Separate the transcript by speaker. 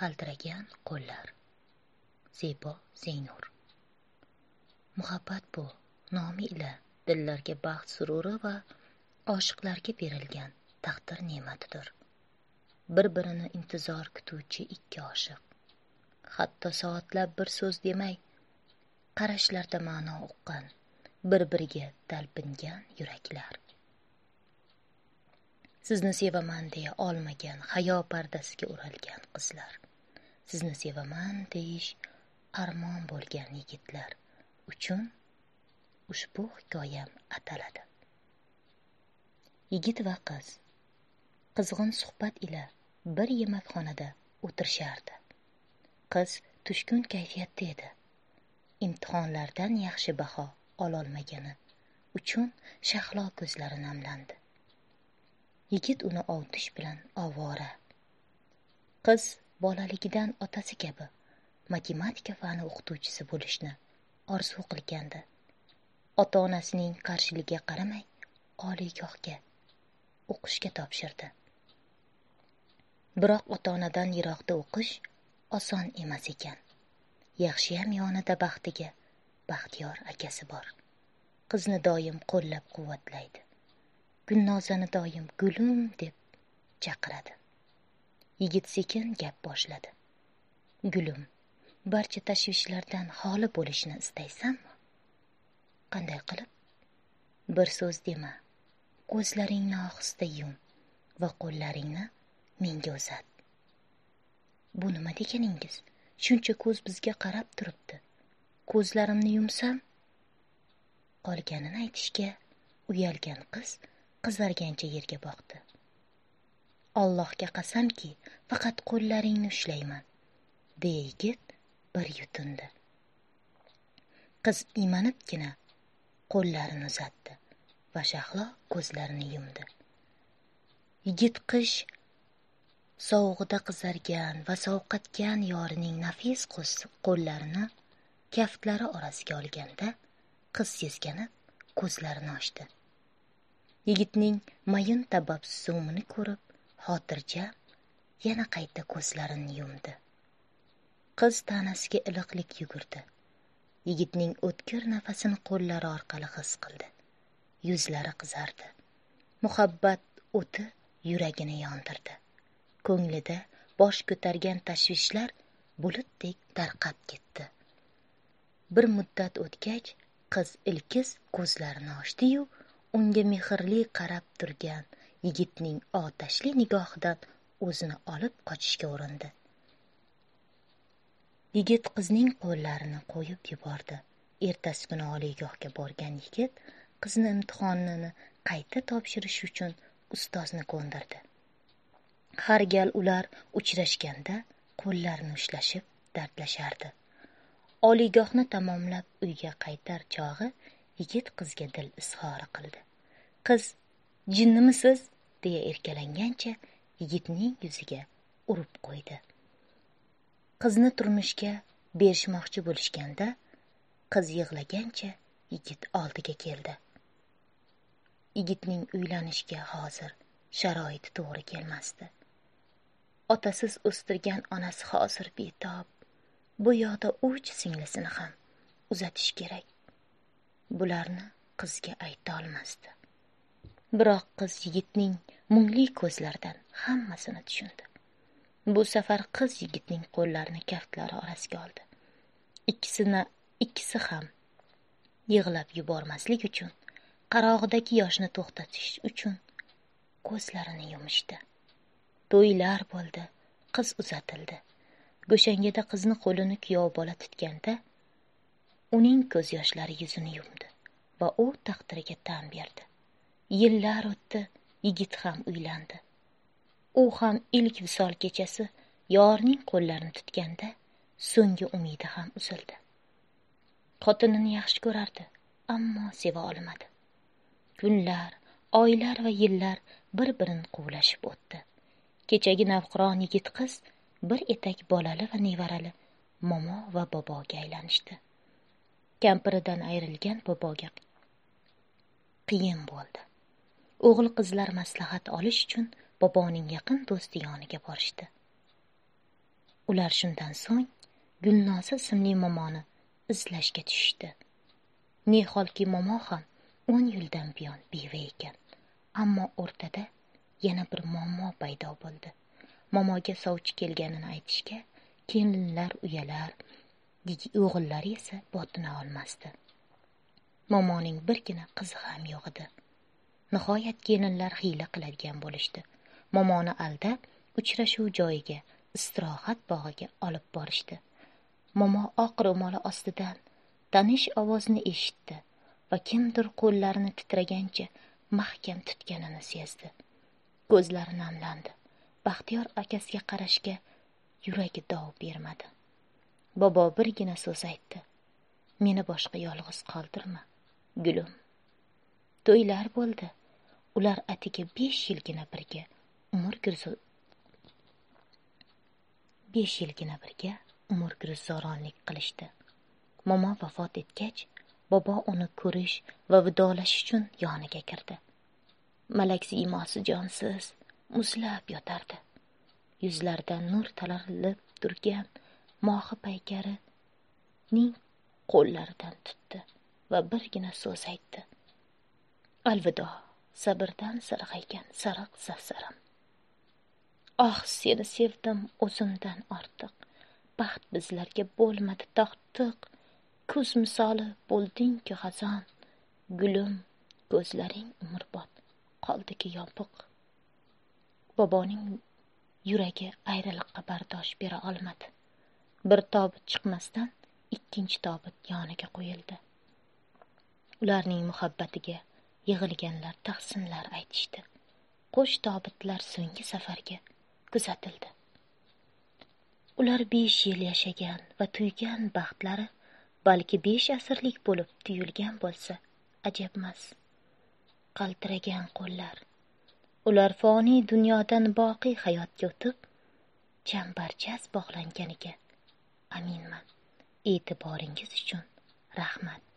Speaker 1: qaltiragan qo'llar. Zebo zeynur. Muhabbat bu. Nomi ila dillarga baxt sururi va oshiqlarga berilgan taqdir ne'matidir. Bir birini intizor kutuvchi ikki oshiq. Hatto soatlab bir so'z demay qarashlarda ma'no uqqan bir biriga talpingan yuraklar. Sizni sevaman deya olmagan hayo pardasiga o'ralgan qizlar. Sizni sevaman deyish armon bo'lgan yigitlar uchun ushbu hikoyam ataladi. Yigit va qiz qizg'in suhbat ila bir yemakxonada o'tirishardi. Qiz tushkun kayfiyatda edi. Imtihonlardan yaxshi baho ololmagani uchun shahlo ko'zlari namlandi. Yigit uni ovutish bilan ovora. Qiz bolaligidan otasi kabi matematika fani o'qituvchisi bo'lishni orzu qilgandi. Ota onasining qarshiligiga qaramay oliygohga o'qishga topshirdi. Biroq ota onadan yiroqda o'qish oson emas ekan. Yaxshiyam yonida baxtiga baxtiyor akasi bor. Qizni doim qo'llab quvvatlaydi gulnozani doim gulim deb chaqiradi. Yigit sekin gap boshladi. Gulim barcha tashvishlardan xoli bo'lishni istaysanmi? Qanday qilib? Bir so'z dema. Ko'zlaringni ohista yum va qo'llaringni menga uzat. Bu nima deganingiz shuncha ko'z bizga qarab turibdi. Ko'zlarimni yumsam qolganini aytishga uyalgan qiz qizargancha yerga boqdi. Allohga qasamki faqat qo'llaringni ushlayman deya yigit bir yutindi. Qiz iymanibgina qo'llarini uzatdi va shahlo ko'zlarini yumdi. Yigit qish sovug'ida qizargan va sovqatgan yorining nafis qo'llarini kaftlari orasiga olganda qiz seskanib ko'zlarini ochdi. Yigitning mayin tabassumini ko'rib xotirjam yana qayta ko'zlarini yumdi. Qiz tanasiga iliqlik yugurdi. Yigitning o'tkir nafasini qo'llari orqali his qildi. Yuzlari qizardi. Muhabbat o'ti yuragini yondirdi. Ko'nglida bosh ko'targan tashvishlar bulutdek tarqab ketdi. Bir muddat o'tgach qiz ilkiz ko'zlarini ochdi-yu unga mehrli qarab turgan yigitning otashli nigohidan o'zini olib qochishga urindi. Yigit qizning qo'llarini qo'yib yubordi. Ertasi kuni oliygohga borgan yigit qizni imtihonini qayta topshirish uchun ustozni ko'ndirdi. Har gal ular uchrashganda qo'llarini ushlashib dardlashardi. Oliygohni tamomlab uyga qaytar chog'i yigit qizga dil izhori qildi. Qiz jinnimisiz? deya erkalangancha yigitning yuziga urib qo'ydi. Qizni turmushga berishmoqchi bo'lishganda qiz yig'lagancha yigit oldiga keldi. Yigitning uylanishga hozir sharoiti to'g'ri kelmasdi. Otasiz o'stirgan onasi hozir betob bu yoqda uch singlisini ham uzatish kerak. Bularni qizga ayta olmasdi. Biroq qiz yigitning mungli ko'zlaridan hammasini tushundi. Bu safar qiz yigitning qo'llarini kaftlari orasiga oldi. Ikkisini ikkisi ham yig'lab yubormaslik uchun qarog'idagi yoshni to'xtatish uchun ko'zlarini yumishdi. To'ylar bo'ldi qiz uzatildi. Go'shangada qizni qo'lini kuyov bola tutganda uning ko'z yoshlari yuzini yumdi va u taqdiriga tan berdi. Yillar o'tdi yigit ham uylandi. U ham ilk visol kechasi yorning qo'llarini tutganda so'nggi umidi ham uzildi. Xotinini yaxshi ko'rardi ammo seva olmadi. Kunlar oylar va yillar bir birini quvlashib o'tdi. Kechagi navqiron yigit qiz bir etak bolali va nevarali momo va boboga aylanishdi. Kampiridan ayrilgan boboga qiyin bo'ldi. O'g'il qizlar maslahat olish uchun boboning yaqin do'sti yoniga borishdi. Ular shundan so'ng gulnoza ismli momoni izlashga tushishdi. Neholki momo ham o'n yildan buyon beva ekan ammo o'rtada yana bir muammo paydo bo'ldi. Momoga sovchi kelganini aytishga kelinlar uyalar o'g'illari esa botina olmasdi. Momoning birgina qizi ham yo'q edi. Nihoyat kelinlar hiyla qiladigan bo'lishdi. Momoni aldab uchrashuv joyiga istirohat bog'iga olib borishdi. Momo oq ro'moli ostidan tanish ovozni eshitdi va kimdir qo'llarini titragancha mahkam tutganini sezdi. Ko'zlari namlandi. Baxtiyor akasiga qarashga yuragi dov bermadi. Bobo birgina so'z aytdi. Meni boshqa yolg'iz qoldirma gulim to'ylar bo'ldi. Ular atigi besh yilgina birga umr besh yilgina birga umr girzoronlik qilishdi. Momo vafot etgach bobo uni ko'rish va vidolash uchun yoniga kirdi. Malak siymosi jonsiz muzlab yotardi. Yuzlaridan nur talarilib turgan mohi paykarining qo'llaridan tutdi va birgina so'z aytdi. Alvido sabrdan sarg'aygan sariq safsaram oh ah, seni sevdim o'zimdan ortiq. Baxt bizlarga bo'lmadi tortiq kuz misoli bo'ldingki xazon gulim ko'zlaring umrbod. Qoldiki yopiq. Boboning yuragi ayriliqqa bardosh bera olmadi. Bir tobut chiqmasdan ikkinchi tobut yoniga qo'yildi. Ularning muhabbatiga yig'ilganlar tahsinlar aytishdi. Qo'sh tobutlar so'nggi safarga kuzatildi. Ular besh yil yashagan va tuygan baxtlari balki besh asrlik bo'lib tuyulgan bo'lsa ajabmas. Qaltiragan qo'llar. Ular foniy dunyodan boqiy hayotga o'tib chambarchas bog'langaniga aminman e'tiboringiz uchun rahmat.